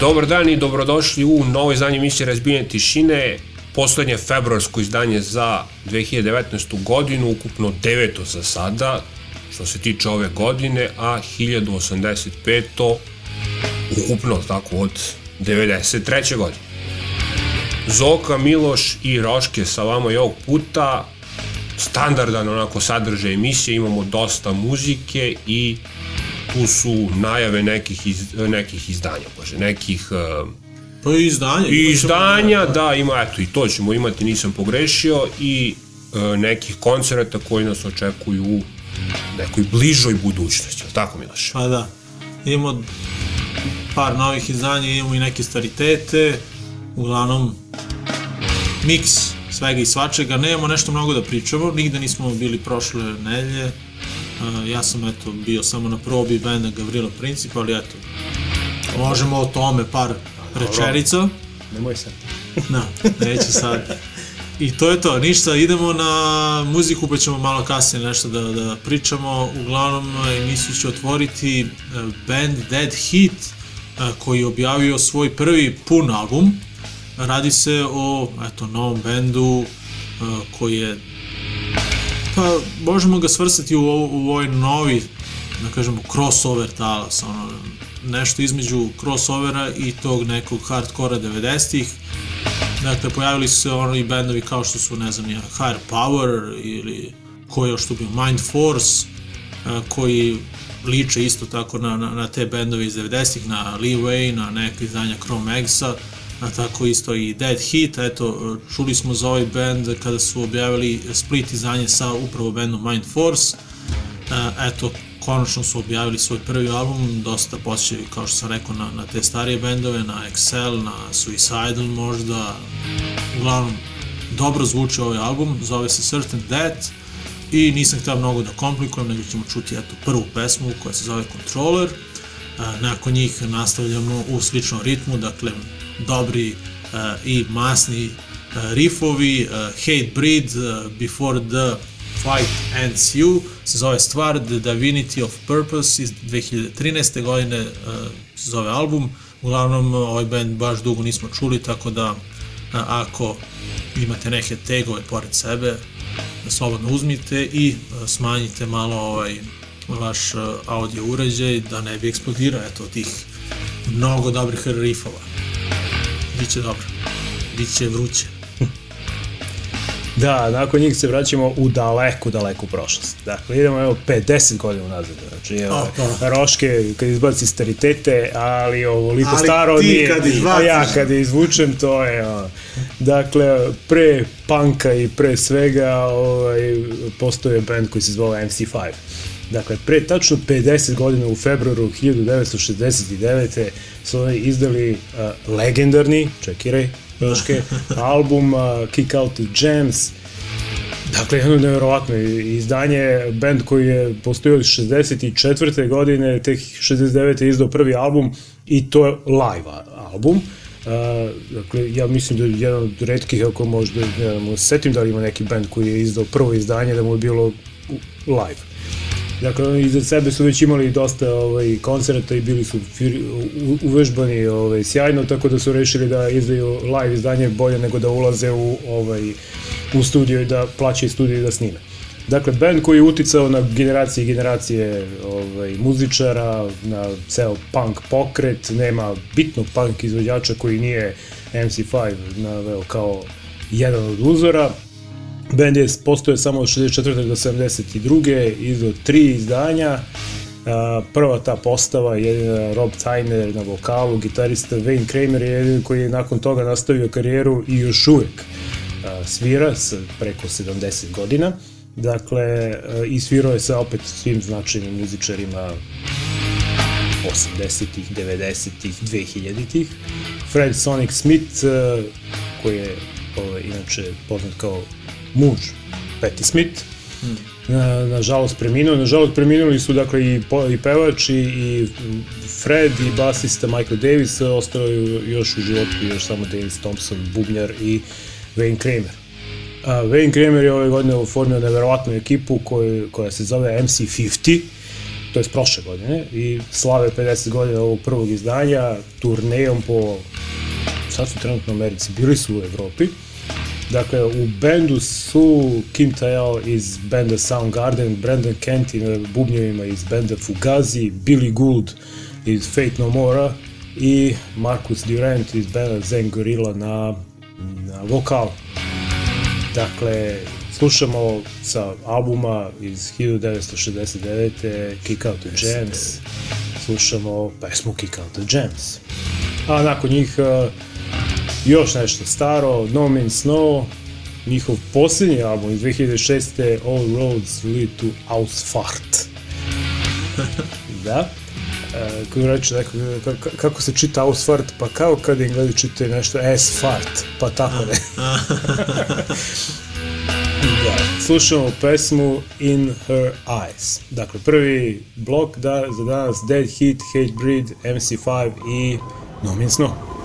Dobar dan i dobrodošli u novo izdanje emisije Razbijanje tišine, poslednje februarsko izdanje za 2019. godinu, ukupno deveto za sada, što se tiče ove godine, a 1085. ukupno, tako, od 93. godine. Zoka, Miloš i Roške sa vama i ovog puta, standardan onako sadržaj emisije, imamo dosta muzike i tu su najave nekih, iz, nekih izdanja, bože, nekih uh, Pa i izdanje. i izdanja, da, ima, eto, i to ćemo imati, nisam pogrešio, i uh, nekih koncerata koji nas očekuju u nekoj bližoj budućnosti, je li tako Miloš? Pa da. Imamo par novih izdanja, imamo i neke staritete, uglavnom miks svega i svačega. Nemamo nešto mnogo da pričamo, nigde nismo bili prošle nedelje. Ja sam eto bio samo na probi benda Gavrila Princip, ali eto, možemo o tome par rečerica. Nemoj sad. Da, neću sad. I to je to, ništa, idemo na muziku pa ćemo malo kasnije nešto da, da pričamo. Uglavnom emisiju će otvoriti e, band Dead Heat e, koji je objavio svoj prvi pun album. Radi se o eto, novom bendu e, koji je pa možemo ga svrstati u, u ovoj novi da kažemo crossover talas ono, nešto između crossovera i tog nekog hardcora 90-ih Dakle, pojavili su se ono i bendovi kao što su, ne znam, ja, Higher Power ili koji je još tu bio, Mind Force, a, koji liče isto tako na, na, na te bendove iz 90-ih, na Leeway, na neke izdanja Chrome Exa, a tako isto i Dead Heat, eto, čuli smo za ovaj band kada su objavili split izdanje sa upravo bendom Mind Force, a, eto, konačno su objavili svoj prvi album, dosta posjećaju, kao što sam rekao, na, na te starije bendove, na Excel, na Suicidal možda, uglavnom, dobro zvuči ovaj album, zove se Certain Death, i nisam htio mnogo da komplikujem, nego ćemo čuti eto, prvu pesmu koja se zove Controller, a, nakon njih nastavljamo u sličnom ritmu, dakle, dobri a, i masni a, riffovi, a, Hate Breed, Before the Fight Ends You, se zove stvar The Divinity of Purpose iz 2013. godine se zove album. Uglavnom, ovaj band baš dugo nismo čuli, tako da ako imate neke tegove pored sebe, da slobodno uzmite i smanjite malo ovaj vaš audio uređaj da ne bi eksplodirao eto tih mnogo dobrih riffova. Biće dobro. Biće vruće. Da, nakon njih se vraćamo u daleku, daleku prošlost. Dakle, idemo evo 50 godina unazad. Znači, evo, Opa. Roške kad izbaci staritete, ali ovo liko Ali staro ti nije. kad izbaciš. A ja kad izvučem, to je ono. Dakle, pre panka i pre svega ovaj, postoje band koji se zvao MC5. Dakle, pre tačno 50 godina u februaru 1969. su oni izdali uh, legendarni, čekiraj, Roške, album uh, Kick Out the Jams, Dakle, jedno nevjerovatno izdanje, band koji je postojao od 64. godine, tek 69. je izdao prvi album i to je live album. Uh, dakle, ja mislim da je jedan od redkih, ako možda, ne znam, setim da li ima neki band koji je izdao prvo izdanje da mu je bilo live. Dakle, iza sebe su već imali dosta ovaj, koncerta i bili su fir, u, uvežbani ovaj, sjajno, tako da su rešili da izdaju live izdanje bolje nego da ulaze u ovaj, u studiju i da plaćaju studiju i da snime. Dakle, band koji je uticao na generacije i generacije ovaj, muzičara, na ceo punk pokret, nema bitnog punk izvođača koji nije MC5 naveo kao jedan od uzora. Band je postoje samo od 64. do 72. izdao tri izdanja. Prva ta postava je Rob Tyner na vokalu, gitarista Wayne Kramer je jedin koji je nakon toga nastavio karijeru i još uvek a, svira s preko 70 godina. Dakle, a, i svirao je sa opet svim značajnim muzičarima 80-ih, 90-ih, 2000-ih. Fred Sonic Smith, koji je ovaj, inače poznat kao muž Patti Smith, na, nažalost preminuo. Nažalost preminuli su dakle i, po, i pevač i, i Fred i basista Michael Davis, ostao je još u životu još samo Davis Thompson, bubnjar i Wayne Kramer. A, Wayne Kramer je ove godine oformio neverovatnu ekipu koju, koja se zove MC50, to je prošle godine, i slave 50 godina ovog prvog izdanja, turnejom po, sad su trenutno u Americi, bili su u Evropi, Dakle, u bendu su Kim Tael iz benda Soundgarden, Brandon Kenty na bubnjevima iz benda Fugazi, Billy Gould iz Fate No More i Marcus Durant iz benda Zen Gorilla na, na vokal. Dakle, slušamo sa albuma iz 1969. Kick Out the Jams, slušamo pesmu Kick Out the Jams. A nakon njih uh, još nešto staro, No Means No, njihov posljednji album iz 2006. All Roads Lead to Ausfahrt. da. E, kako reći, neko, kako, se čita Ausfahrt, pa kao kad Englezi čitaju nešto S-fart, pa tako ne. da, slušamo pesmu In Her Eyes. Dakle, prvi blok da, za danas Dead Heat, Hatebreed, MC5 i No Means No.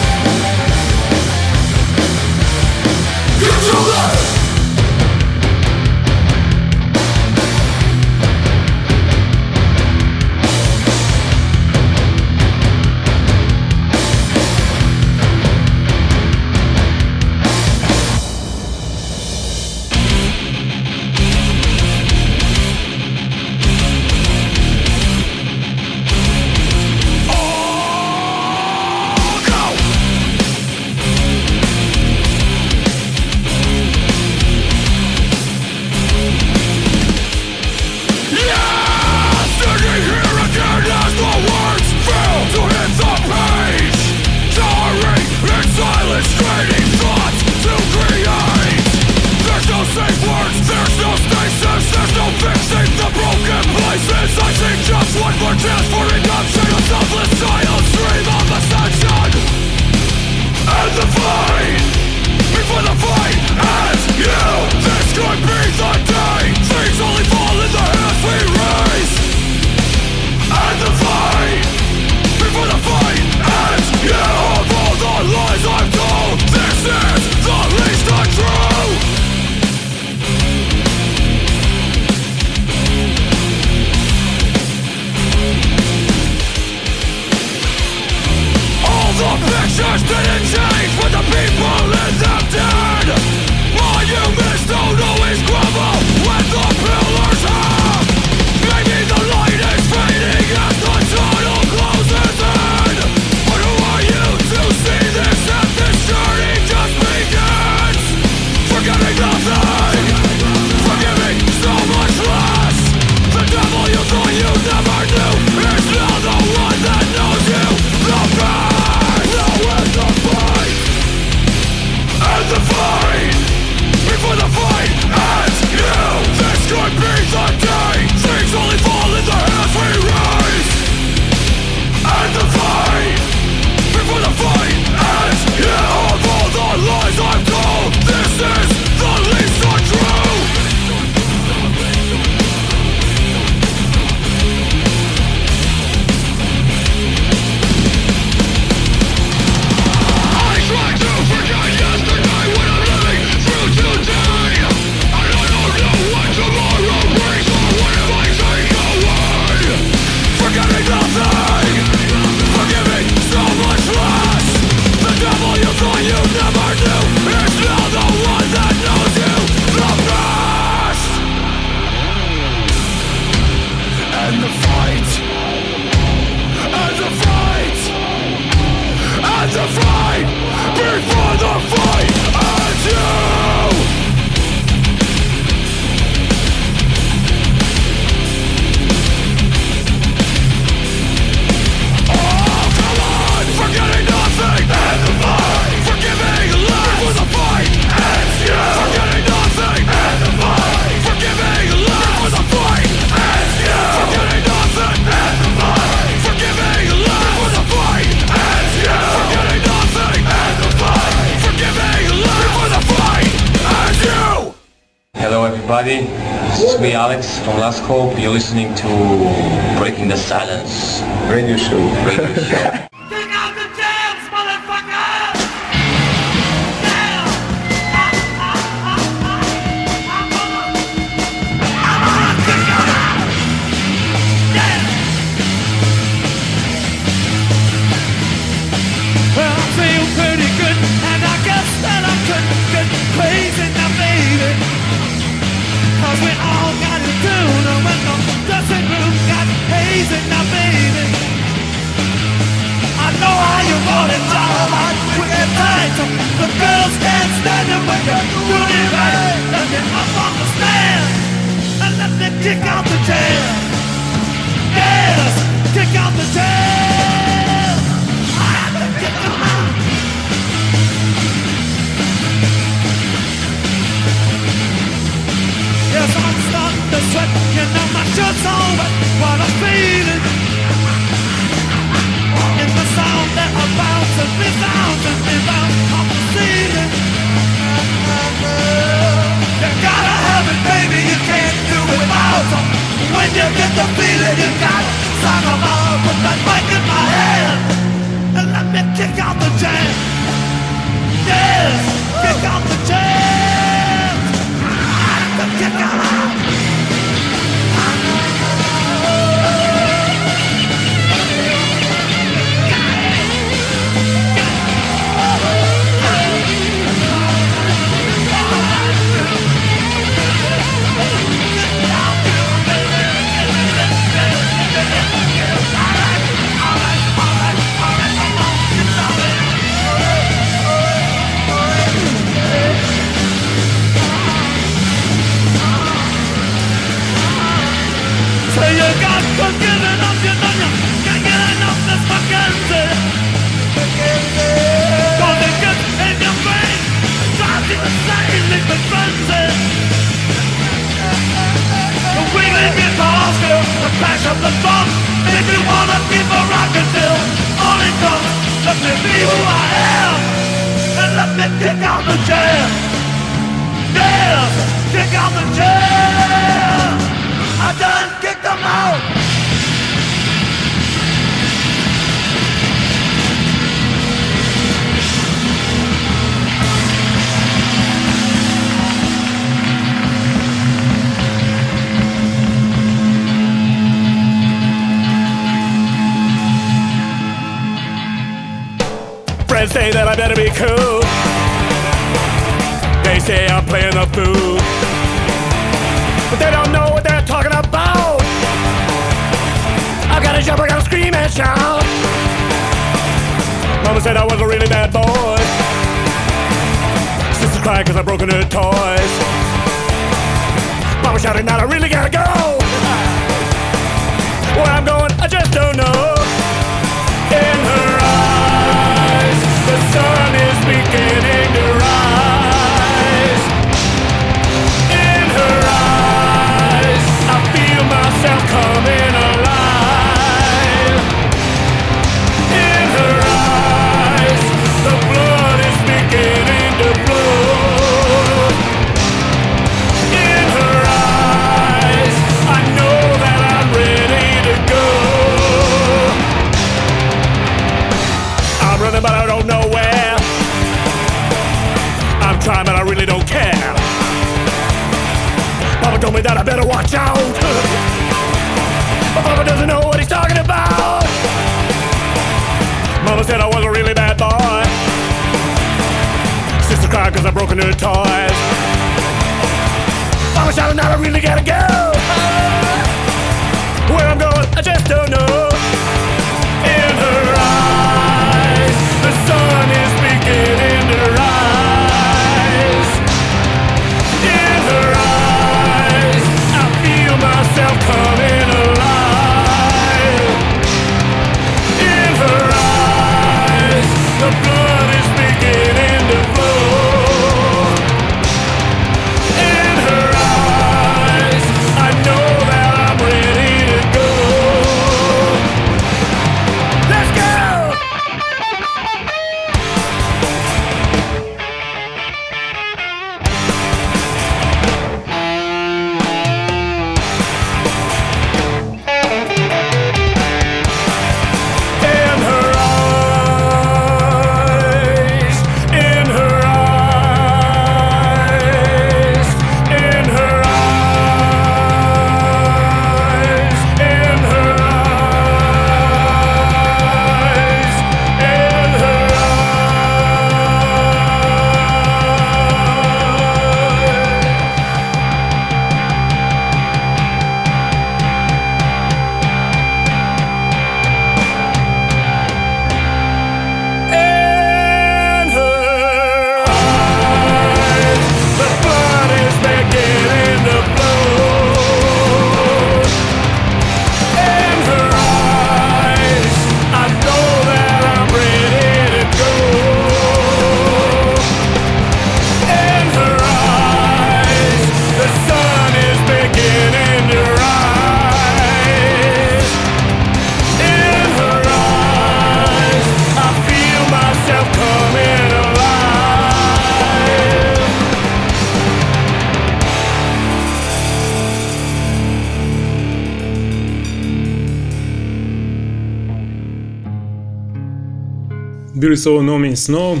Bili su ovo No Means No, uh,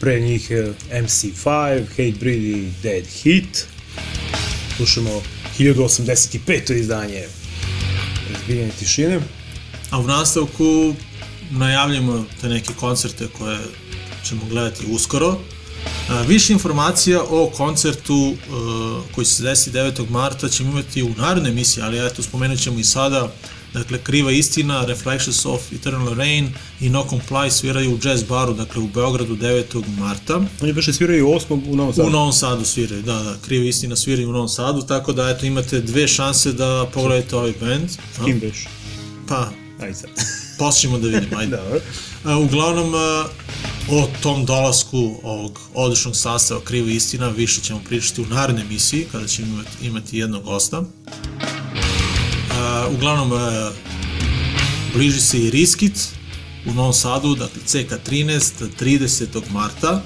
pre njih MC5, Hatebreed i Dead Heat. Slušamo 1085. izdanje Zbiljene tišine. A u nastavku najavljamo te neke koncerte koje ćemo gledati uskoro. Uh, više informacija o koncertu uh, koji se desi 9. marta ćemo imati u narodnoj emisiji, ali eto spomenut ćemo i sada Dakle, Kriva istina, Reflections of Eternal Rain i No Comply sviraju u jazz baru, dakle u Beogradu 9. marta. Oni već sviraju 8. u Novom Sadu. U Novom Sadu sviraju, da, da. Kriva istina sviraju u Novom Sadu, tako da eto imate dve šanse da pogledate ovaj band. S kim beš? Pa, ajde sad. Poslijemo da vidimo, ajde. Dobro. A, uglavnom, a, o tom dolasku ovog odličnog sastava Kriva istina više ćemo pričati u narednoj emisiji kada ćemo imati jednog gosta. Eh, uglavnom eh, bliži se i Riskit u Novom Sadu, dakle CK13 30. marta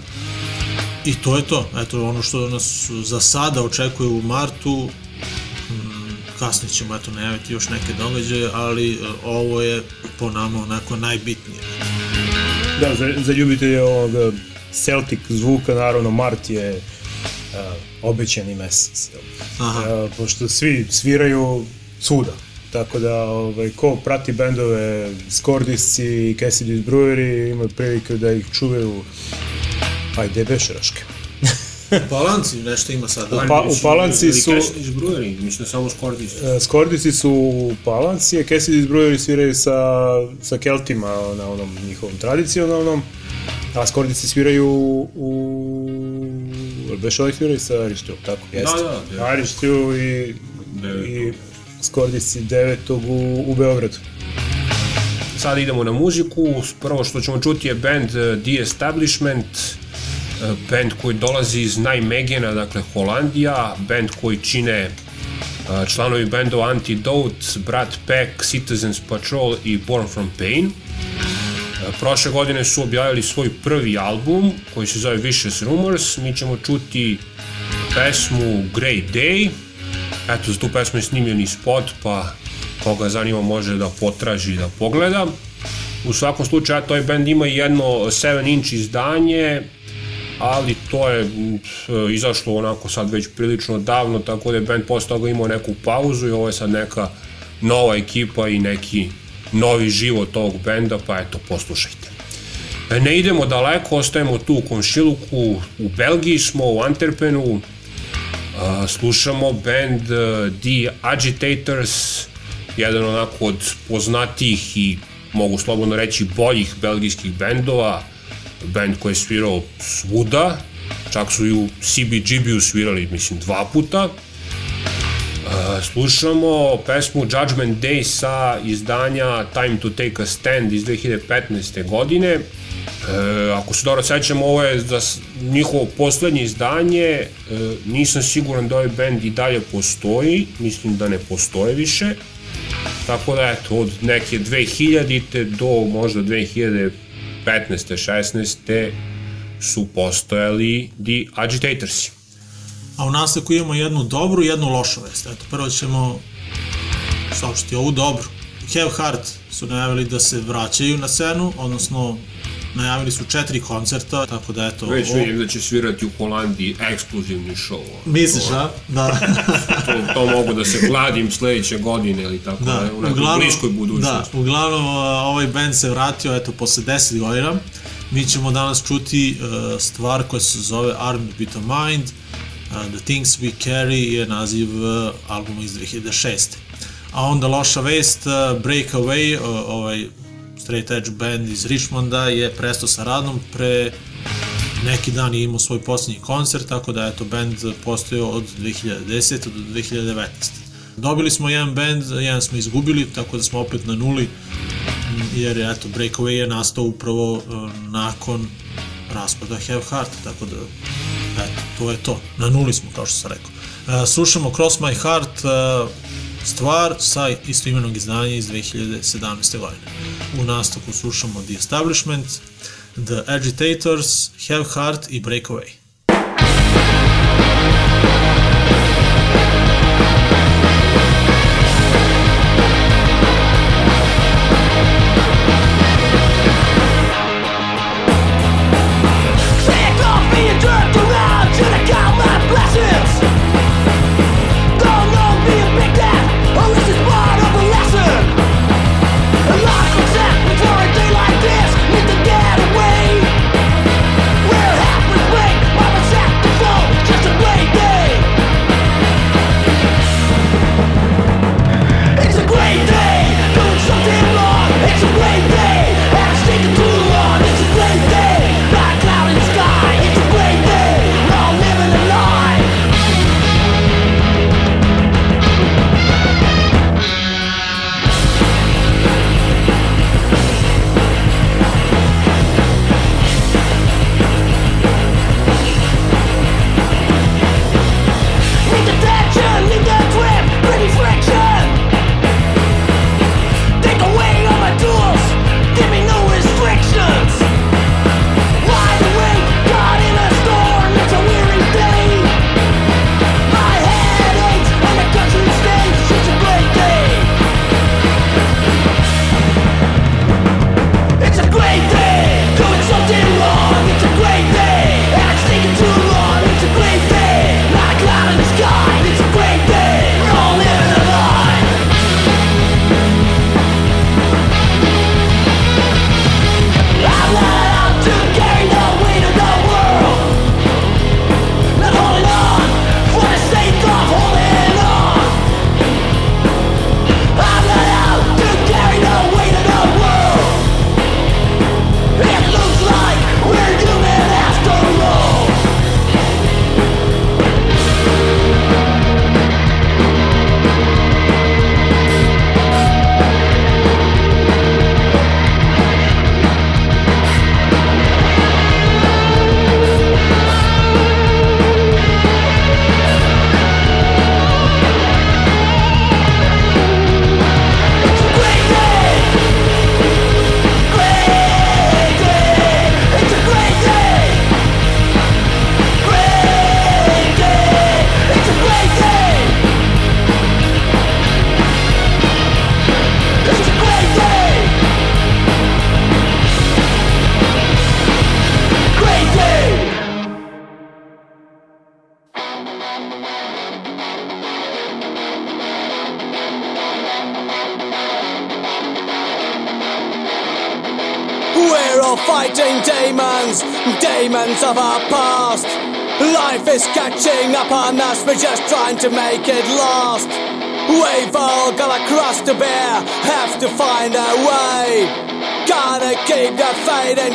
i to je to, eto ono što nas za sada očekuje u martu mm, kasnije ćemo eto najaviti još neke događaje, ali eh, ovo je po nama onako najbitnije. Da, za, za ljubitelje ovog Celtic zvuka, naravno, Mart je uh, obećani mesec. Aha. Pošto svi sviraju svuda. Tako da, ovaj, ko prati bendove Skordisci i Cassidy's Brewery imaju priliku da ih čuvaju Ajde, Bešeraške. Balanci nešto ima sada. U, pa, u Palanci su... Iz Brujeri, mislim samo Skordis. e, Skordisci su u Palanci, a Cassidy's Brewery sviraju sa, sa Keltima na onom njihovom tradicionalnom, a Skordisci sviraju u... jel Beš ovih sviraju sa Arištu, tako, jeste. da, da. Arištu i, i Skordisci devetog u, u Beogradu. Sada idemo na muziku. Prvo što ćemo čuti je band eh, The Establishment, eh, band koji dolazi iz Nijmegena, dakle Holandija, band koji čine eh, članovi bendova Antidote, Brat Pack, Citizens Patrol i Born From Pain. Prošle godine su objavili svoj prvi album koji se zove Vicious Rumors. Mi ćemo čuti pesmu Grey Day. Eto, za tu pesmu je snimljeni spot, pa koga zanima može da potraži da pogleda. U svakom slučaju, eto, ovaj band ima jedno 7 inch izdanje, ali to je mm, izašlo onako sad već prilično davno, tako da je band posle toga imao neku pauzu i ovo je sad neka nova ekipa i neki novi život ovog benda, pa eto, poslušajte. E, Ne idemo daleko, ostajemo tu u komšiluku, u Belgiji smo, u Antwerpenu, slušamo band uh, The Agitators, jedan onako od poznatijih i mogu slobodno reći boljih belgijskih bendova, band koji je svirao svuda, čak su i u CBGB-u svirali, mislim, dva puta. Uh, slušamo pesmu Judgment Day sa izdanja Time to Take a Stand iz 2015. godine. E, ako se dobro sećam, ovo je s- njihovo poslednje izdanje. E, nisam siguran da ovaj band i dalje postoji. Mislim da ne postoje više. Tako da, eto, od neke 2000-te do možda 2015. 16. su postojali The Agitatorsi. A u nastavku imamo jednu dobru i jednu lošu vest. Eto, prvo ćemo saopštiti ovu dobru. Have Heart su najavili da se vraćaju na scenu, odnosno najavili su četiri koncerta, tako da eto... Već vidim da će svirati u Holandiji ekskluzivni show. Misliš, a? Da. to, to mogu da se kladim sledeće godine ili tako da, da, u nekoj bliskoj budućnosti. Da, uglavnom ovaj band se vratio eto posle 10 godina. Mi ćemo danas čuti uh, stvar koja se zove Armed with a Mind. Uh, The Things We Carry je naziv uh, albuma iz 2006. A onda loša vest, uh, Breakaway, uh, ovaj straight edge band iz Richmonda je prestao sa radom pre neki dan je imao svoj posljednji koncert, tako da je to band postojao od 2010. do 2019. Dobili smo jedan band, jedan smo izgubili, tako da smo opet na nuli, jer je, eto, Breakaway je nastao upravo uh, nakon raspada Have Heart, tako da, eto, to je to. Na nuli smo, kao što sam rekao. Uh, slušamo Cross My Heart, uh, stvar sa istoimenog izdanja iz 2017. godine. U nastavku slušamo The Establishment, The Agitators, Have Heart i Breakaway.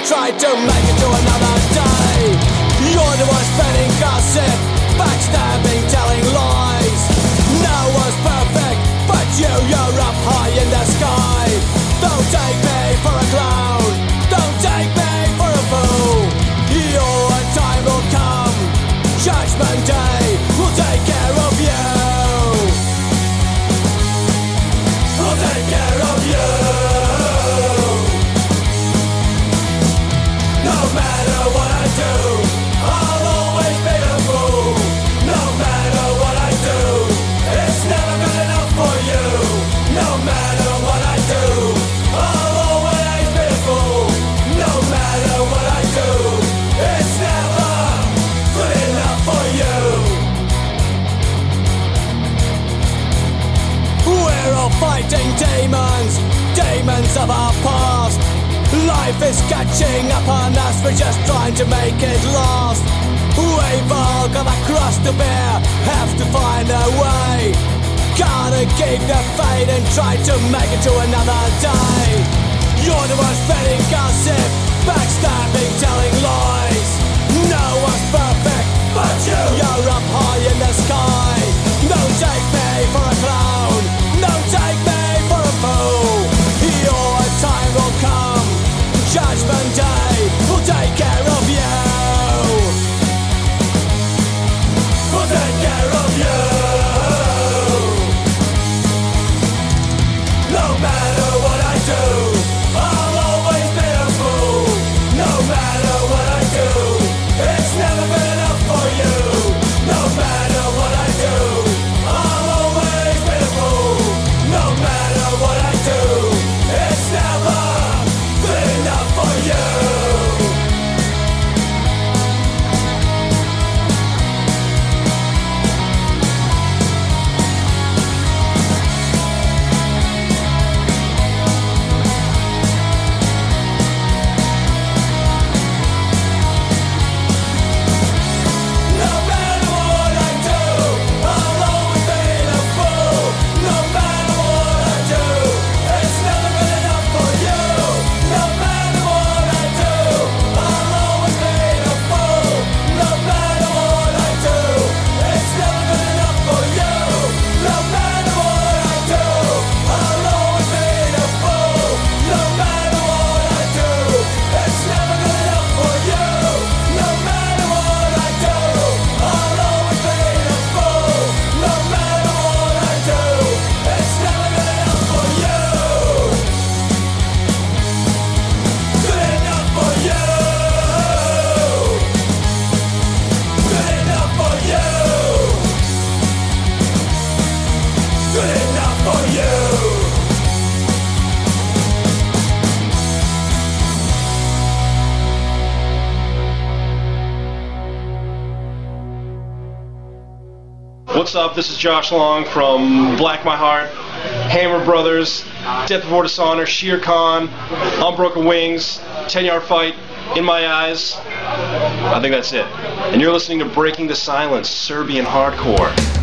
tried remnants of our past. Life is catching up on us, we're just trying to make it last. We've all got a cross to bear, have to find a way. Gotta keep the faith and try to make it to another day. You're the one spreading gossip, backstabbing, telling lies. No one's perfect, but you. You're up high in the sky. Don't take me for a clown. Don't Husband What's up? This is Josh Long from Black My Heart, Hammer Brothers, Death Before Dishonor, Sheer Khan, Unbroken Wings, 10 Yard Fight, In My Eyes. I think that's it. And you're listening to Breaking the Silence, Serbian Hardcore.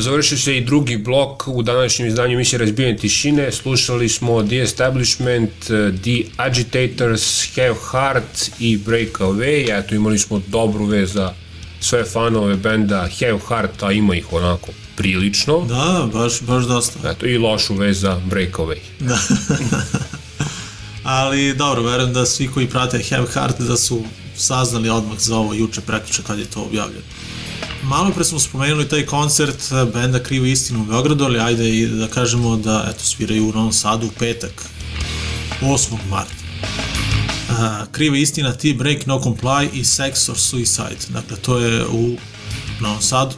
eto, završio se i drugi blok u današnjem izdanju emisije Razbijene tišine. Slušali smo The Establishment, The Agitators, Have Heart i Break Away. Eto, imali smo dobru vez za sve fanove benda Have Heart, a ima ih onako prilično. Da, baš, baš dosta. Eto, i lošu vez za Break Away. Da. Ali dobro, verujem da svi koji prate Have Heart da su saznali odmah za ovo juče, prekriče kad je to objavljeno malo pre smo spomenuli taj koncert eh, benda Krivo istinu u Beogradu, ali ajde i da kažemo da eto, sviraju u Novom Sadu u petak, 8. marta. Uh, Kriva istina, Ti Break, No Comply i Sex or Suicide. Dakle, to je u Novom Sadu.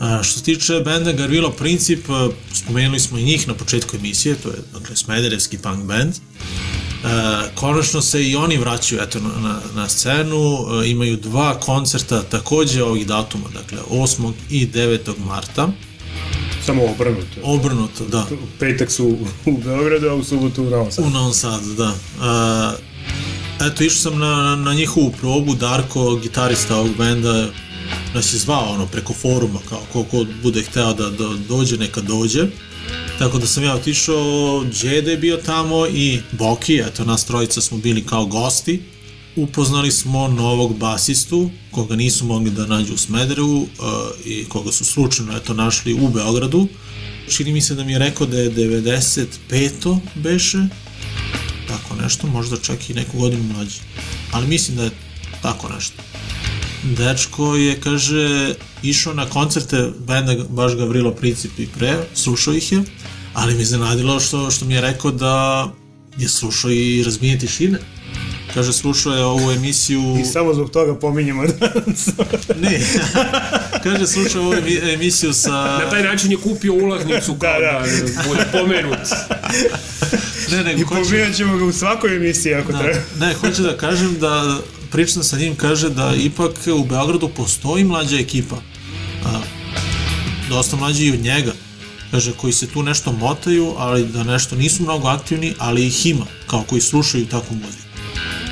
Uh, što se tiče benda Garvilo Princip, uh, spomenuli smo i njih na početku emisije, to je dakle, smederevski punk band. Uh, konačno se i oni vraćaju eto, na, na, scenu, e, imaju dva koncerta takođe ovih datuma, dakle 8. i 9. marta. Samo obrnuto. Obrnuto, da. U petak su u Beogradu, a u subotu u Novom Sadu. U Novom Sadu, da. E, eto, išao sam na, na njihovu probu, Darko, gitarista ovog benda, nas je zvao ono, preko foruma, kao ko, ko bude hteo da, da dođe, neka dođe. Tako da sam ja otišao, Đede je bio tamo i Boki, eto nas trojica smo bili kao gosti. Upoznali smo novog basistu, koga nisu mogli da nađu u Smederevu uh, i koga su slučajno eto našli u Beogradu. Čini mi se da mi je rekao da je 95. beše, tako nešto, možda čak i neku godinu mlađi. Ali mislim da je tako nešto. Dečko je, kaže, išao na koncerte benda baš Gavrilo Princip i pre, slušao ih je, ali mi je zanadilo što, što mi je rekao da je slušao i razbijenje tišine. Kaže, slušao je ovu emisiju... I samo zbog toga pominjemo danas. ne, kaže, slušao ovu emi- emisiju sa... Na taj način je kupio ulaznicu kao da, da, bude pomenut. Ne, nego I hoće- pominjat ćemo ga u svakoj emisiji ako Da, treba. ne, hoću da kažem da pričam sa njim, kaže da ipak u Beogradu postoji mlađa ekipa. A, dosta mlađi i od njega. Kaže, koji se tu nešto motaju, ali da nešto nisu mnogo aktivni, ali ih ima, kao koji slušaju takvu muziku.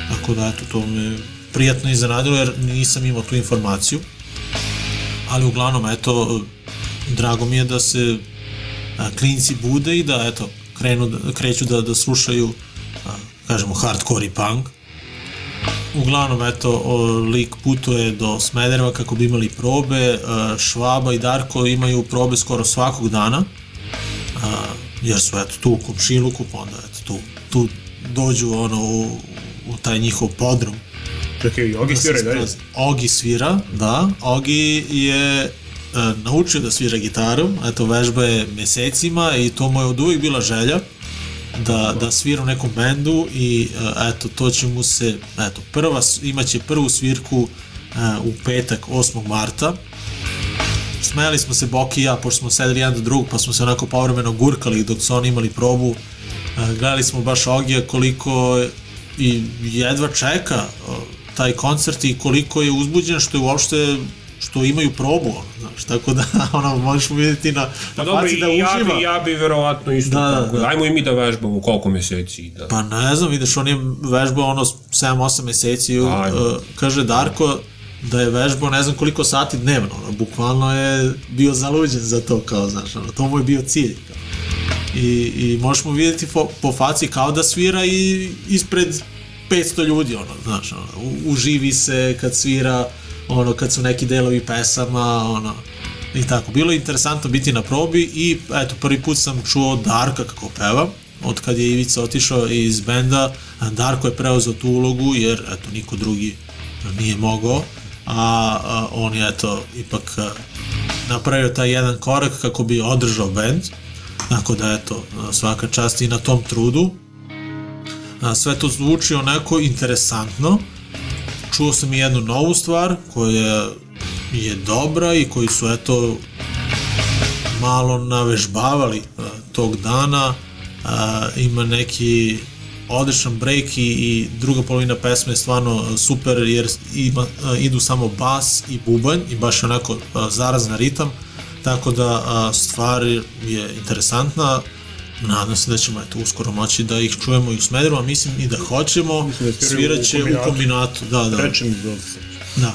Tako da, eto, to me prijatno iznenadilo, jer nisam imao tu informaciju. Ali uglavnom, eto, drago mi je da se a, klinci bude i da, eto, krenu, da, kreću da, da slušaju a, kažemo hardcore i punk. Uglavnom, eto, lik putuje do Smedereva kako bi imali probe, a, Švaba i Darko imaju probe skoro svakog dana, a, jer su eto tu u komšiluku, pa onda eto tu, tu dođu ono u, u taj njihov podrum. Čekaj, Ogi Da svira i dalje. isprazni. Ogi svira, da. Ogi je e, naučio da svira gitaru, eto vežba je mesecima i to mu je od uvijek bila želja da, da svira u nekom bendu i e, eto to će mu se, eto prva, imaće prvu svirku e, u petak 8. marta smeli smo se Boki i ja, pošto smo sedeli jedan do drugog, pa smo se onako povremeno gurkali dok su oni imali probu. E, Gledali smo baš Ogija koliko i jedva čeka taj koncert i koliko je uzbuđen što je uopšte što imaju probu, znaš, tako da ono, možeš mu vidjeti na, Pa na dobro, faci da ja uživa. bi, ja bi verovatno isto Da, da, tako. da. Ajmo i mi da vežbamo koliko meseci. Da. Pa ne znam, vidiš, on je vežbao ono 7-8 meseci, uh, kaže Darko da je vežbao ne znam koliko sati dnevno, ono, bukvalno je bio zaluđen za to, kao, znaš, ono, to mu je bio cilj. Kao. I, I možeš mu vidjeti fo, po faci kao da svira i ispred 500 ljudi, ono, znaš, ono, uživi se kad svira, ono, kad su neki delovi pesama, ono, i tako. Bilo je interesantno biti na probi i eto, prvi put sam čuo Darka kako peva, od kad je Ivica otišao iz benda, Darko je preuzeo tu ulogu jer eto, niko drugi nije mogao, a, a on je eto, ipak napravio taj jedan korak kako bi održao bend, tako da eto, svaka čast i na tom trudu. A, sve to zvuči onako interesantno, čuo sam i jednu novu stvar koja je dobra i koji su eto malo navežbavali a, tog dana. A, ima neki odličan break i, i druga polovina pesme je stvarno super jer ima, a, idu samo bas i bubanj i baš onako a, ritam tako da a, stvar je interesantna nadam se da ćemo eto uskoro moći da ih čujemo i u Smederu, a mislim i da hoćemo da sviraju u sviraće u kombinatu. kombinatu da, da. Se. Da.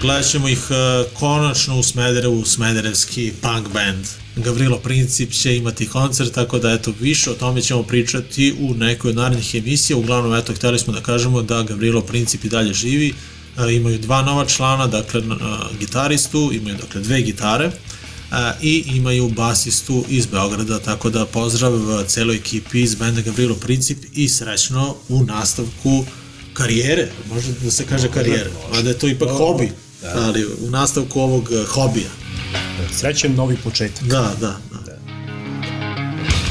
Gledat ćemo ih uh, konačno u Smederevu, Smederevski punk band. Gavrilo Princip će imati koncert, tako da eto, više o tome ćemo pričati u nekoj od narednih emisija. Uglavnom, eto, hteli smo da kažemo da Gavrilo Princip i dalje živi. Uh, imaju dva nova člana, dakle, uh, gitaristu, imaju dakle dve gitare uh, i imaju basistu iz Beograda, tako da pozdrav celoj ekipi iz benda Gavrilo Princip i srećno u nastavku karijere, može da se kaže karijere, a da je to ipak hobi, ali u nastavku ovog eh, hobija. Srećen novi početak. Da, da, da.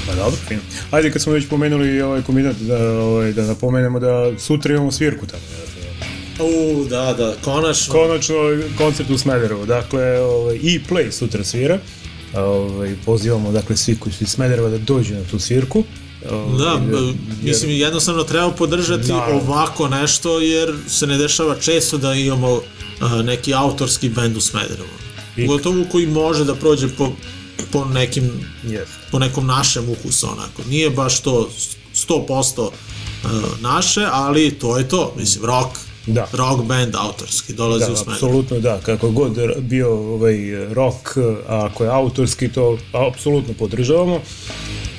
Pa dobro, fino. Ajde, kad smo već pomenuli ovaj kombinat, da, ovaj, da napomenemo da sutra imamo svirku tamo. U, da, da, konačno. Konačno koncert u Smederevu. Dakle, ovaj, i Play sutra svira. Ovaj, pozivamo dakle svi koji su iz Smedereva da dođu na tu svirku. Ovaj, Da, jer- mislim jednostavno treba podržati Naravno. ovako nešto jer se ne dešava često da imamo a, neki autorski bend u Smederevu. I- Gotovo koji može da prođe po, po nekim Yes. po nekom našem ukusu onako. Nije baš to 100% a, naše, ali to je to, mislim rock. Da. Rock band autorski dolazi Da, u Smederevo. apsolutno da, kako god bio ovaj rock, a ako je autorski, to apsolutno podržavamo.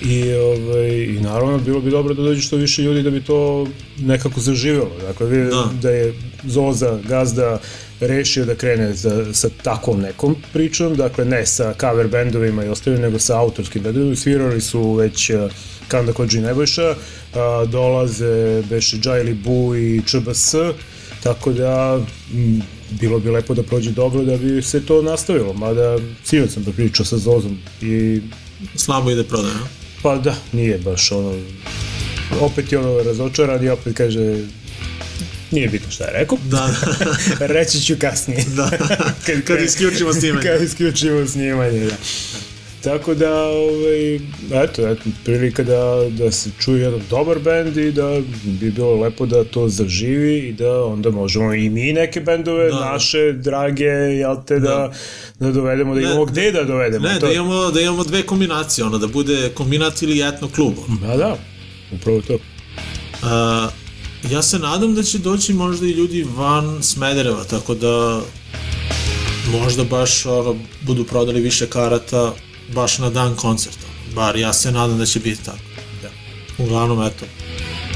I, ovaj, I naravno bilo bi dobro da dođe što više ljudi da bi to nekako zaživelo. Dakle, vi, da. Da. je Zoza, gazda, rešio da krene za, sa takvom nekom pričom, dakle ne sa cover bendovima i ostalim, nego sa autorskim bendovima. Svirali su već uh, Kanda Kođi Nebojša, a, dolaze beše Džajli Bu i ČBS, tako da m, bilo bi lepo da prođe dobro da bi se to nastavilo, mada sinoć sam pričao sa Zozom i Slabo ide prodaja. pa da, nije baš ono, opet je ono razočaran i opet kaže nije bitno šta je rekao. Da, Reći ću kasnije. da. Kad isključimo snimanje. Kad isključimo snimanje, da. Tako da, ovaj, eto, eto, prilika da, da se čuje jedan dobar bend i da bi bilo lepo da to zaživi i da onda možemo i mi neke bendove, Da. naše, drage, jel te, da, da dovedemo, da Ne, imamo gde da dovedemo. Ne, to, da imamo, da imamo dve kombinacije, ono, da bude kombinat ili etno klub. Ono. Da, da, upravo to. A, ja se nadam da će doći možda i ljudi van Smedereva, tako da možda baš ono, budu prodali više karata baš na dan koncerta. Bar ja se nadam da će biti tako. Da. Uglavnom, eto.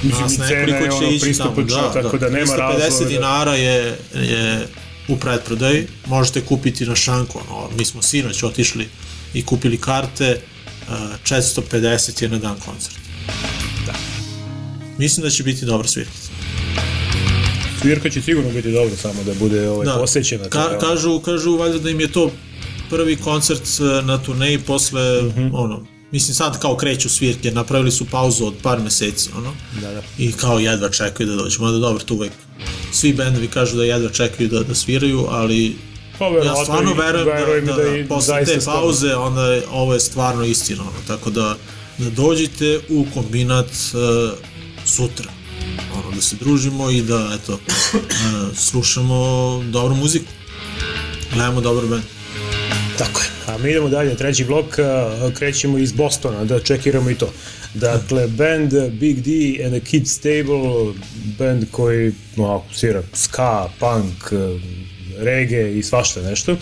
Mislim, Nas nekoliko će ono ići tamo. pristupačna, tako da nema 350 razloga da- dinara je, je u pretprodaji. Možete kupiti na šanku. Ono, mi smo sinoć otišli i kupili karte. Uh, 450 je na dan koncerta. Da. Mislim da će biti dobra svirkica. Svirka će sigurno biti dobro, samo da bude ovaj, Da. posjećena. Ka, kažu, kažu valjda da im je to prvi koncert e, na turneji posle, Mhm. ono, mislim sad kao kreću svirke, napravili su pauzu od par meseci, ono, Da, da. i kao jedva čekaju da dođu, mada dobro, tu uvek svi bendovi kažu da jedva čekaju da, da sviraju, ali Pa, ja stvarno verujem da, da, da da, posle te pauze, onda je, ovo je stvarno istina, ono, tako da, da dođite u kombinat uh, sutra, ono, da se družimo i da, eto, uh, slušamo dobru muziku, gledamo dobar band. Tako je. A mi idemo dalje, treći blok, krećemo iz Bostona, da čekiramo i to. Dakle, band Big D and the Kid Stable, band koji no, svira ska, punk, reggae i svašta nešto.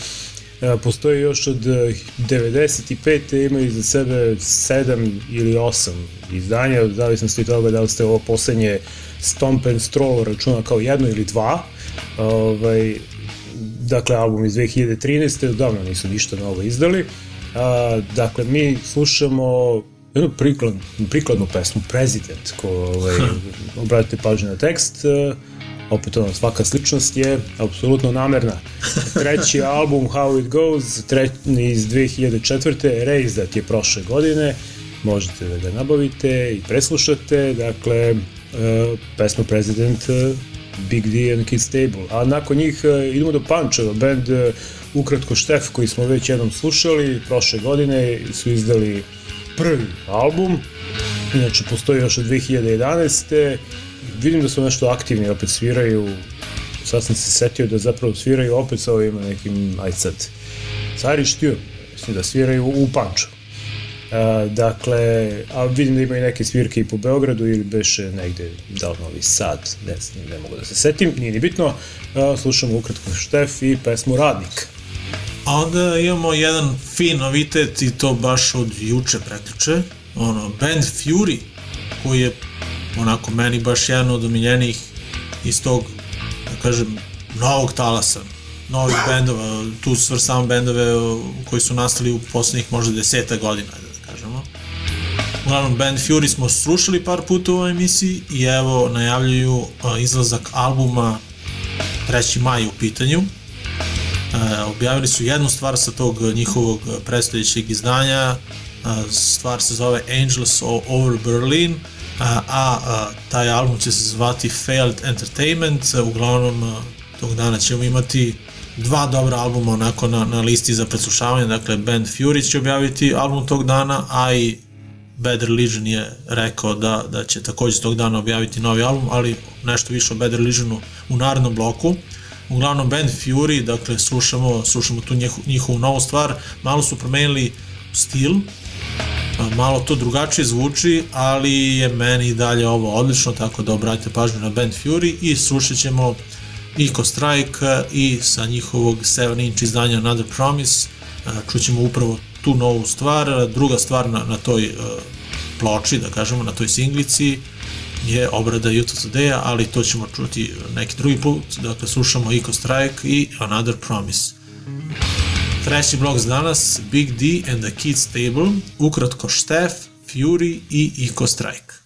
Postoji još od eh, 95. imaju iza sebe 7 ili 8 izdanja, u zavisnosti od toga da li ste ovo poslednje Stomp and Stroll računa kao jedno ili dva. Ovaj, dakle album iz 2013. Odavno nisu ništa novo izdali. A, dakle, mi slušamo jednu priklad, prikladnu pesmu, President, ko ovaj, obratite pažnju na tekst, opet ono, svaka sličnost je apsolutno namerna. Treći album How It Goes, tre, iz 2004. Raised je prošle godine, možete da ga nabavite i preslušate, dakle, pesma President Big D and Kid Stable. A nakon njih e, idemo do Pančeva, band e, Ukratko Štef koji smo već jednom slušali, prošle godine su izdali prvi album, inače postoji još od 2011. Vidim da su nešto aktivni, opet sviraju, sad sam se setio da zapravo sviraju opet sa ovim nekim, aj sad, Sari štio, mislim da sviraju u Pančevu. Uh, dakle, a vidim da imaju neke svirke i po Beogradu ili beše negde, da li Novi Sad, ne ne mogu da se setim, nije ni bitno. Uh, slušamo ukratko Štef i pesmu Radnik. A onda imamo jedan fin novitet i to baš od juče preključe, ono, band Fury, koji je onako meni baš jedan od omiljenih iz tog, da kažem, novog talasa, novih bendova, tu svrstavam bendove koji su nastali u poslednjih možda deseta godina. Uglavnom, band Fury smo slušali par puta u ovoj emisiji i evo najavljuju izlazak albuma 3. maj u pitanju. E, objavili su jednu stvar sa tog njihovog predstojećeg izdanja a, stvar se zove Angels Over Berlin, a, a, a taj album će se zvati Failed Entertainment, uglavnom tog dana ćemo imati dva dobra albuma onako na, na listi za preslušavanje, dakle Band Fury će objaviti album tog dana, a i Bad Religion je rekao da, da će takođe tog dana objaviti novi album, ali nešto više o Bad Religionu u narednom bloku. Uglavnom Band Fury, dakle slušamo, slušamo tu njihovu, njihovu novu stvar, malo su promenili stil, malo to drugačije zvuči, ali je meni dalje ovo odlično, tako da obratite pažnju na Band Fury i slušat ćemo Eco Strike i sa njihovog 7 inch izdanja Another Promise čućemo upravo tu novu stvar. Druga stvar na, na toj uh, ploči, da kažemo, na toj singlici je obrada YouTube Today-a, ali to ćemo čuti neki drugi put. Dakle, slušamo Eco Strike i Another Promise. Treći blok za danas, Big D and the Kids Table, ukratko Štef, Fury i Eco Strike.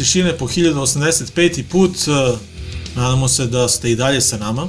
Tišine po 1085. put, e, nadamo se da ste i dalje sa nama.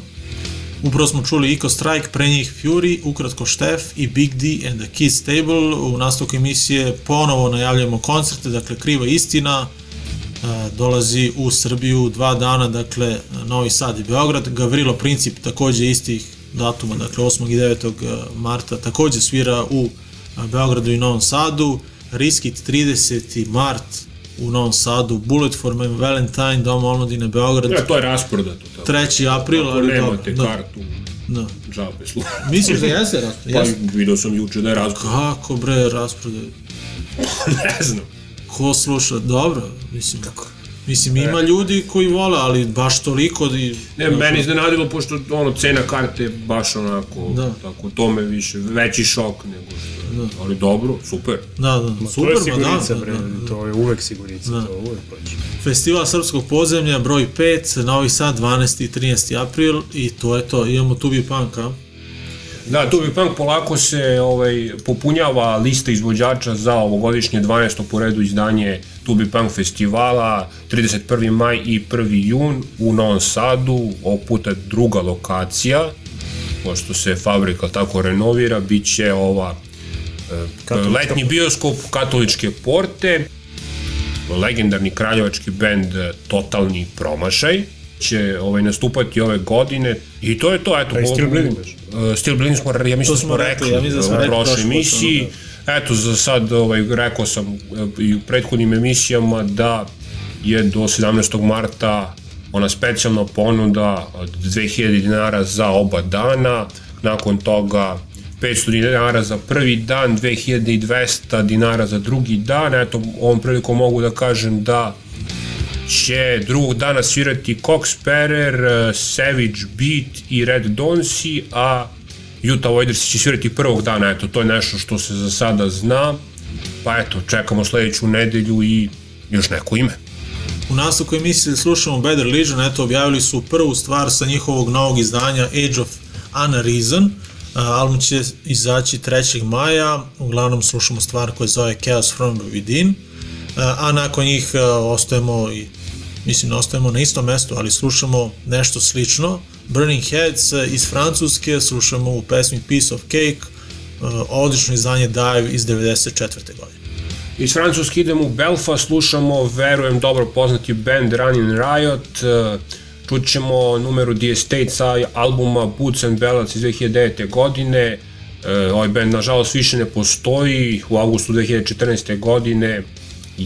Upravo smo čuli Ico Strike, pre njih Fury, ukratko Štef i Big D and the Kids Table. U nastavku emisije ponovo najavljamo koncerte, dakle Kriva istina, e, dolazi u Srbiju dva dana, dakle Novi Sad i Beograd. Gavrilo Princip takođe istih datuma, dakle 8. i 9. marta takođe svira u e, Beogradu i Novom Sadu. Riskit 30. mart u Novom Sadu, Bullet for My Valentine, Dom omladine Beograd. Ja, to je rasprodato. Tako. 3. april, Ako ali nemate da, kartu, da. džabe slu. Misliš da jeste rasprodaj? Pa vidio sam juče da je rasprodato. Kako bre rasprodaj? ne znam. Ko sluša? Dobro, mislim. Kako? Mislim, ima ljudi koji vole, ali baš toliko da... i- Ne, meni iznenadilo, pošto ono, cena karte je baš onako, Da. tako, to me više, veći šok nego što je. Ali dobro, super. Da, da, Ma, super, to je da, sigurica, da, bre, da. to je uvek sigurica, Da. to uvek proći. Festival Srpskog podzemlja, broj 5, Novi Sad, 12. i 13. april i to je to. Imamo Tubi Punk, a? Da, tu bi punk polako se ovaj, popunjava lista izvođača za ovogodišnje 12. po redu izdanje Tubi Punk festivala 31. maj i 1. jun u Novom Sadu, ovog puta druga lokacija, pošto se fabrika tako renovira, bit će ova e, Katolička letnji bioskop Katoličke porte, legendarni kraljevački bend e, Totalni promašaj će ovaj nastupati ove godine i to je to eto A Uh, Still Bleeding smo, ja mislim To da smo smo rekli, rekli, ja mislim da smo u prošloj emisiji. Eto, za sad ovaj, rekao sam uh, i u prethodnim emisijama da je do 17. marta ona specijalna ponuda od 2000 dinara za oba dana, nakon toga 500 dinara za prvi dan, 2200 dinara za drugi dan. Eto, ovom prilikom mogu da kažem da će drugog dana svirati Cox Sparrer, uh, Savage Beat i Red Donsi, a Utah Voiders će svirati prvog dana, eto, to je nešto što se za sada zna, pa eto, čekamo sledeću nedelju i još neko ime. U nastavku emisije slušamo Better Legion, eto objavili su prvu stvar sa njihovog novog izdanja Age of Unreason. A, Album će izaći 3. maja, uglavnom slušamo stvar koja zove Chaos from Within, a, nakon njih a, ostajemo i mislim ne ostajemo na istom mestu, ali slušamo nešto slično. Burning Heads a, iz Francuske, slušamo u pesmi Piece of Cake, a, odlično izdanje Dive iz 94. godine. Iz Francuske idemo u Belfast, slušamo, verujem, dobro poznati band Running Riot, e, čut ćemo numeru The Estate sa albuma Boots and Ballads iz 2009. godine, E, ovaj band nažalost više ne postoji, u augustu 2014. godine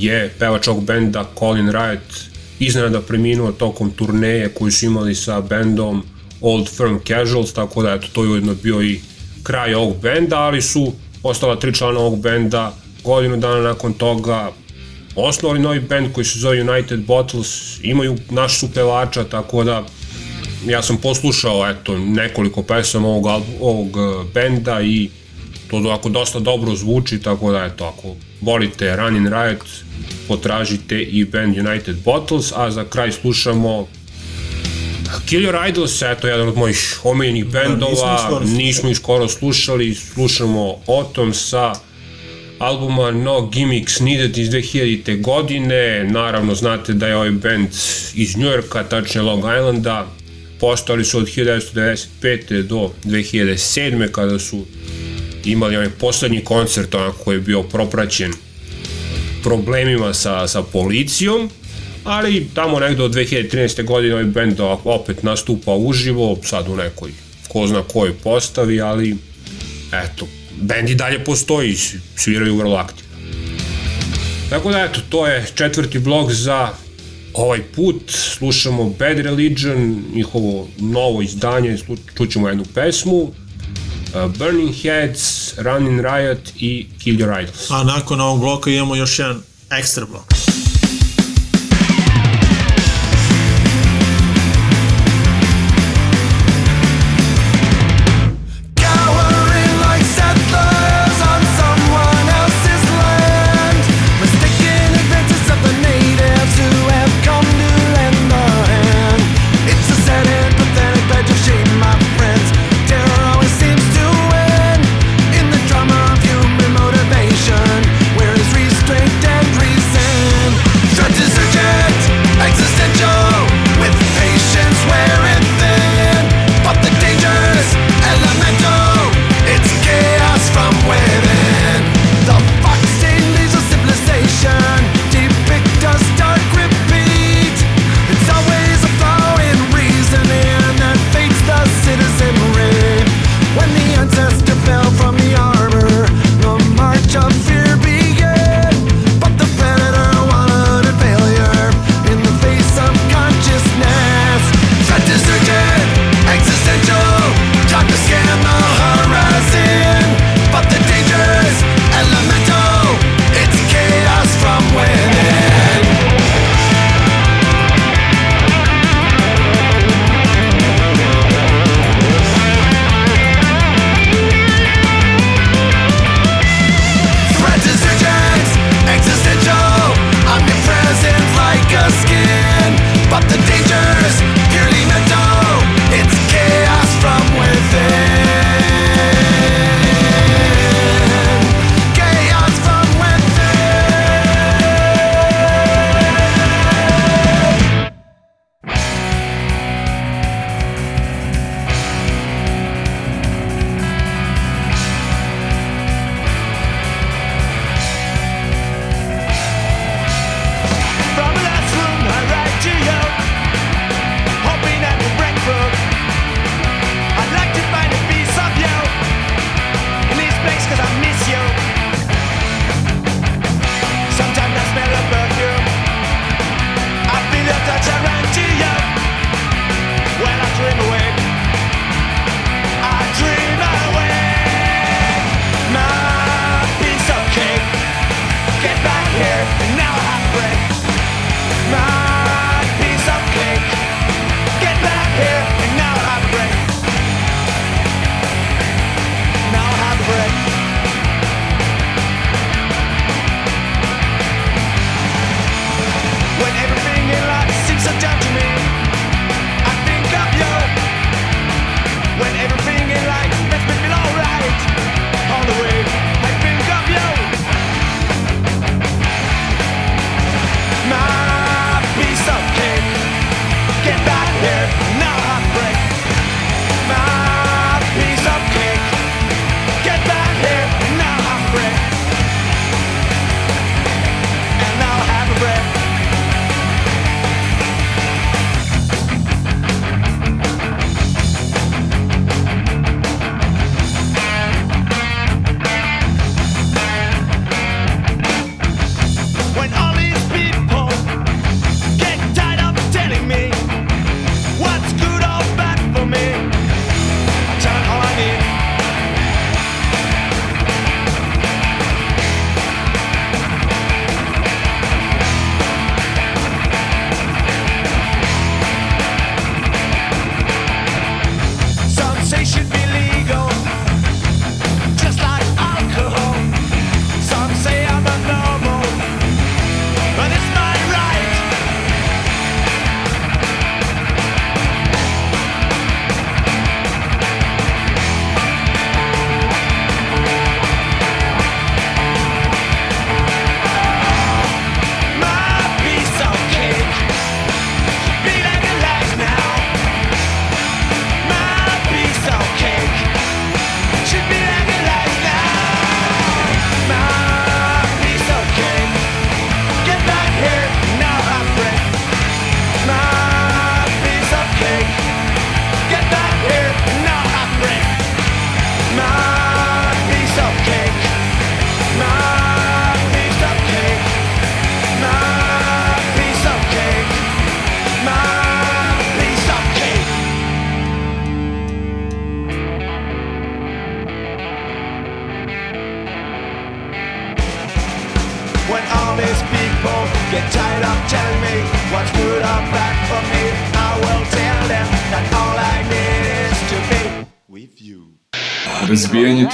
je pevač ovog benda Colin Riot iznenada preminuo tokom turneje koju su imali sa bendom Old Firm Casuals, tako da eto, to je ujedno bio i kraj ovog benda, ali su ostala tri člana ovog benda godinu dana nakon toga osnovali novi band koji se zove United Bottles, imaju naš su pevača, tako da ja sam poslušao eto nekoliko pesama ovog, ovog eh, benda i to ovako dosta dobro zvuči, tako da eto, ako volite Running Riot, potražite i band United Bottles, a za kraj slušamo Kill Your Idols, eto, jedan od mojih omiljenih bendova, slušali. nismo ih skoro slušali, slušamo Otom sa albuma No Gimmicks Needed iz 2000. godine, naravno znate da je ovaj band iz Njujorka, tačnije Long Islanda, postali su od 1995. do 2007. kada su imali onaj poslednji koncert onako koji je bio propraćen problemima sa, sa policijom, ali tamo negde od 2013. godine ovaj band opet nastupa uživo, sad u nekoj ko zna kojoj postavi, ali eto, bend i dalje postoji, sviraju vrlo aktivno. Tako da eto, to je četvrti blok za ovaj put. Slušamo Bad Religion, njihovo novo izdanje, čućemo jednu pesmu. Uh, Burning Heads, Running Riot i Kill Your Idols. A nakon ovog bloka imamo još jedan ekstra blok.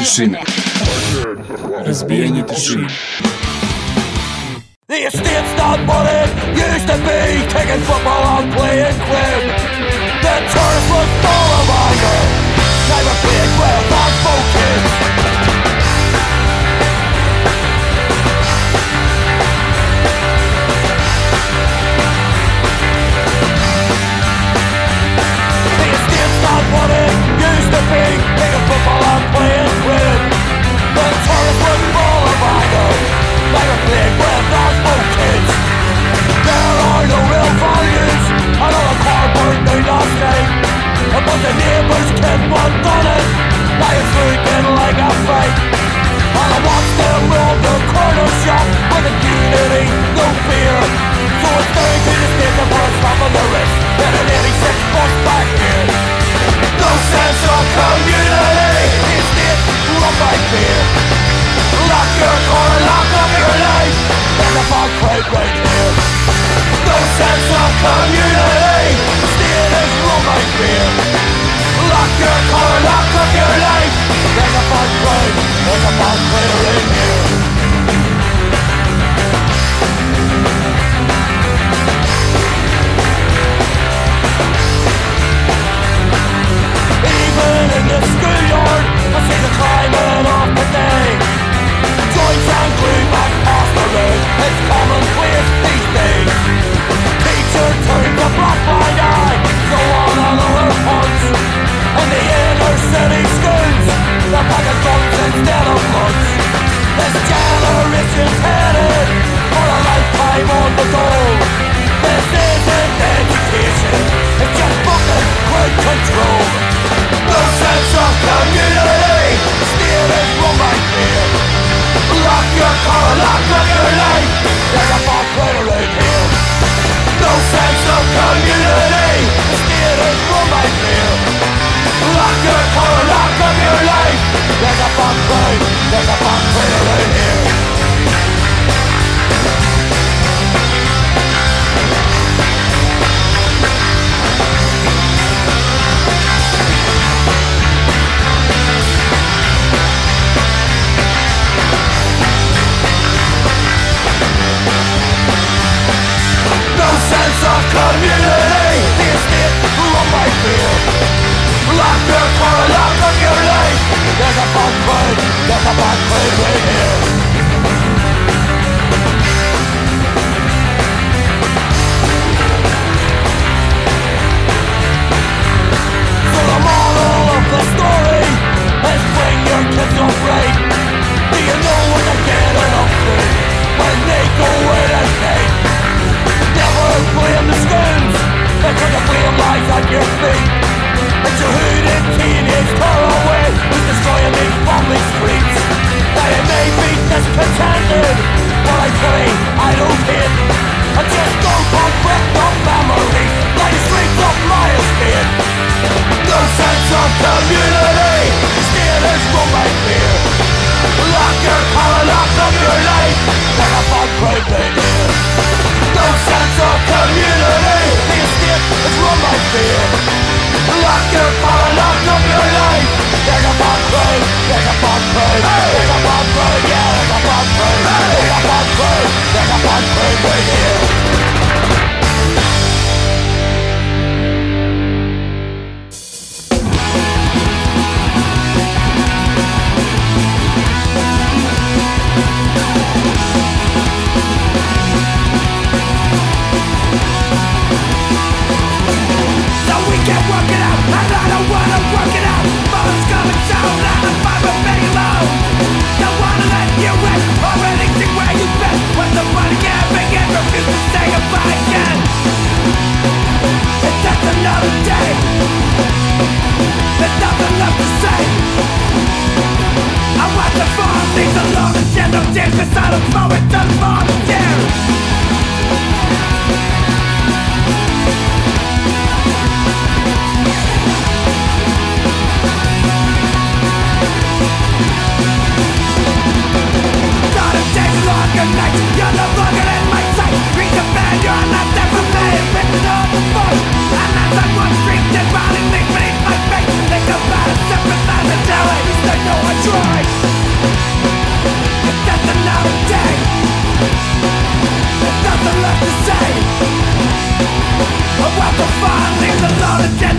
тишины. Разбиение тишины. The estate's not money used to be kicking football and playing quid. The turf was all a Never played well, that's focused. Of neighbours kid one done it Now it's looking like a fight And I watched them roll the corner shop With impunity, no fear So it's down to the state to put a on the wrist And an 86 bus back here No sense of community state run by fear Lock your car, lock up your life There's a bad crowd right here No sense of community Thank Lock your car, lock up your life There's a there's a in you Even in the schoolyard I see the climbing and It's commonplace these days. listening schools The pocket phones instead of phones This generation's headed For a lifetime on the goal This isn't education It's just fucking crowd control. No sense of community stealing is wrong by fear. Lock your car, lock up your life There's a fuck right here. No sense of community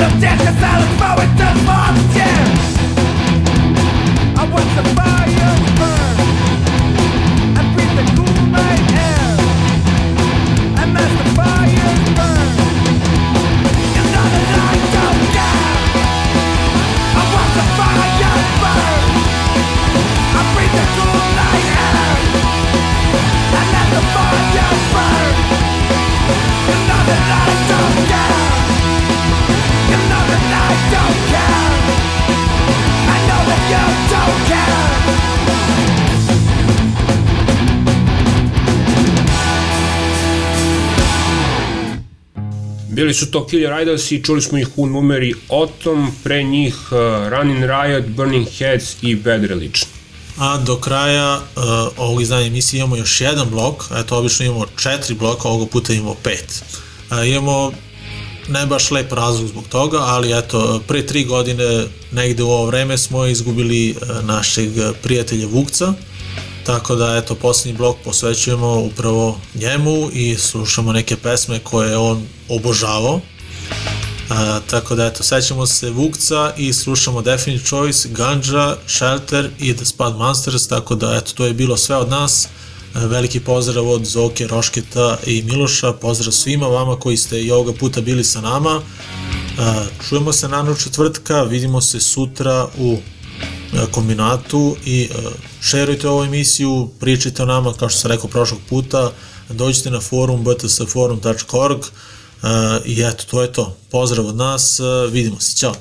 of death, the silence, power, Bili su to Killer Riders i čuli smo ih u numeri Otom, pre njih uh, Running Riot, Burning Heads i Bad Religion. A do kraja uh, ovog izdanja emisije imamo još jedan blok, eto obično imamo četiri bloka, ovog puta imamo pet. Uh, imamo ne baš lep razlog zbog toga, ali eto, pre tri godine negde u ovo vreme smo izgubili uh, našeg prijatelja Vukca, Tako da, eto, posljednji blok posvećujemo upravo njemu i slušamo neke pesme koje je on obožavao. A, tako da, eto, sećamo se Vukca i slušamo Definite Choice, Ganja, Shelter i The Spud Monsters, tako da, eto, to je bilo sve od nas. Veliki pozdrav od Zoke, Rošketa i Miloša, pozdrav svima vama koji ste i ovoga puta bili sa nama. Čujemo se naravno četvrtka, vidimo se sutra u E, kombinatu i e, šerujte ovu emisiju, pričajte o nama, kao što sam rekao prošlog puta, dođite na forum btsforum.org e, i eto, to je to. Pozdrav od nas, vidimo se, ćao!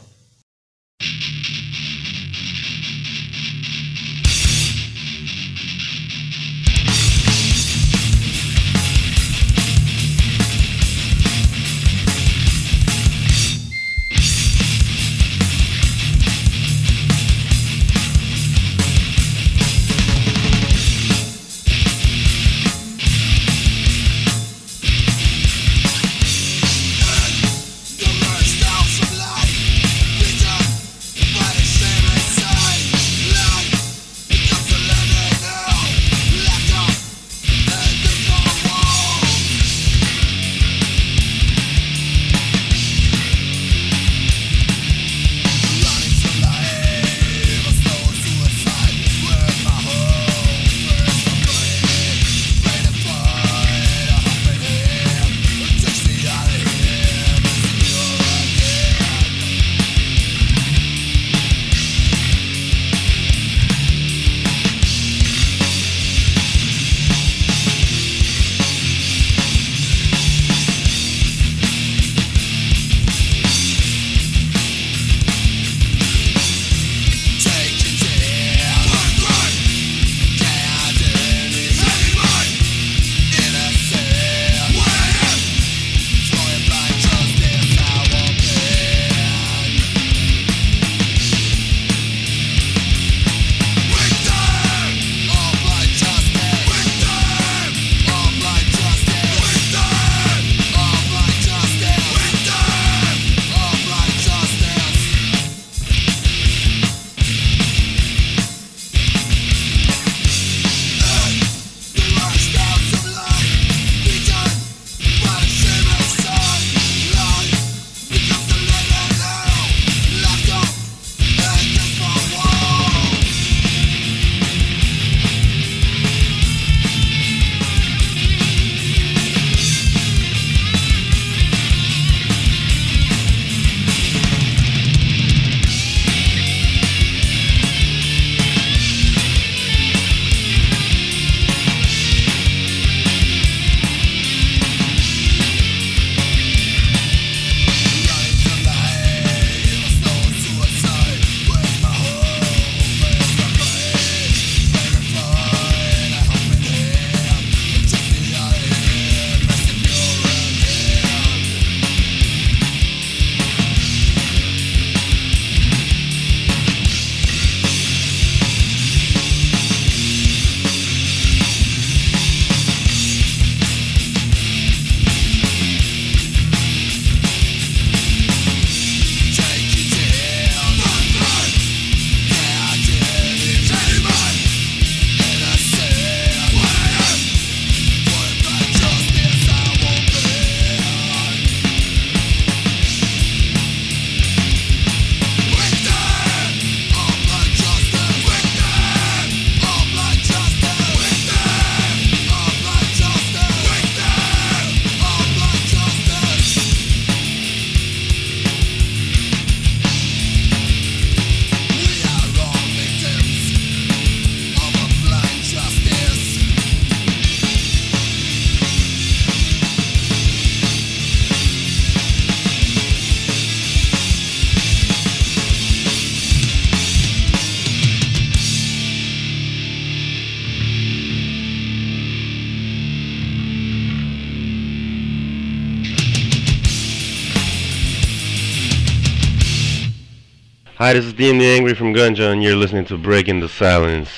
This is DMD Angry from Gunja, and you're listening to Breaking the Silence.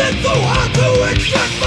It so hard to extract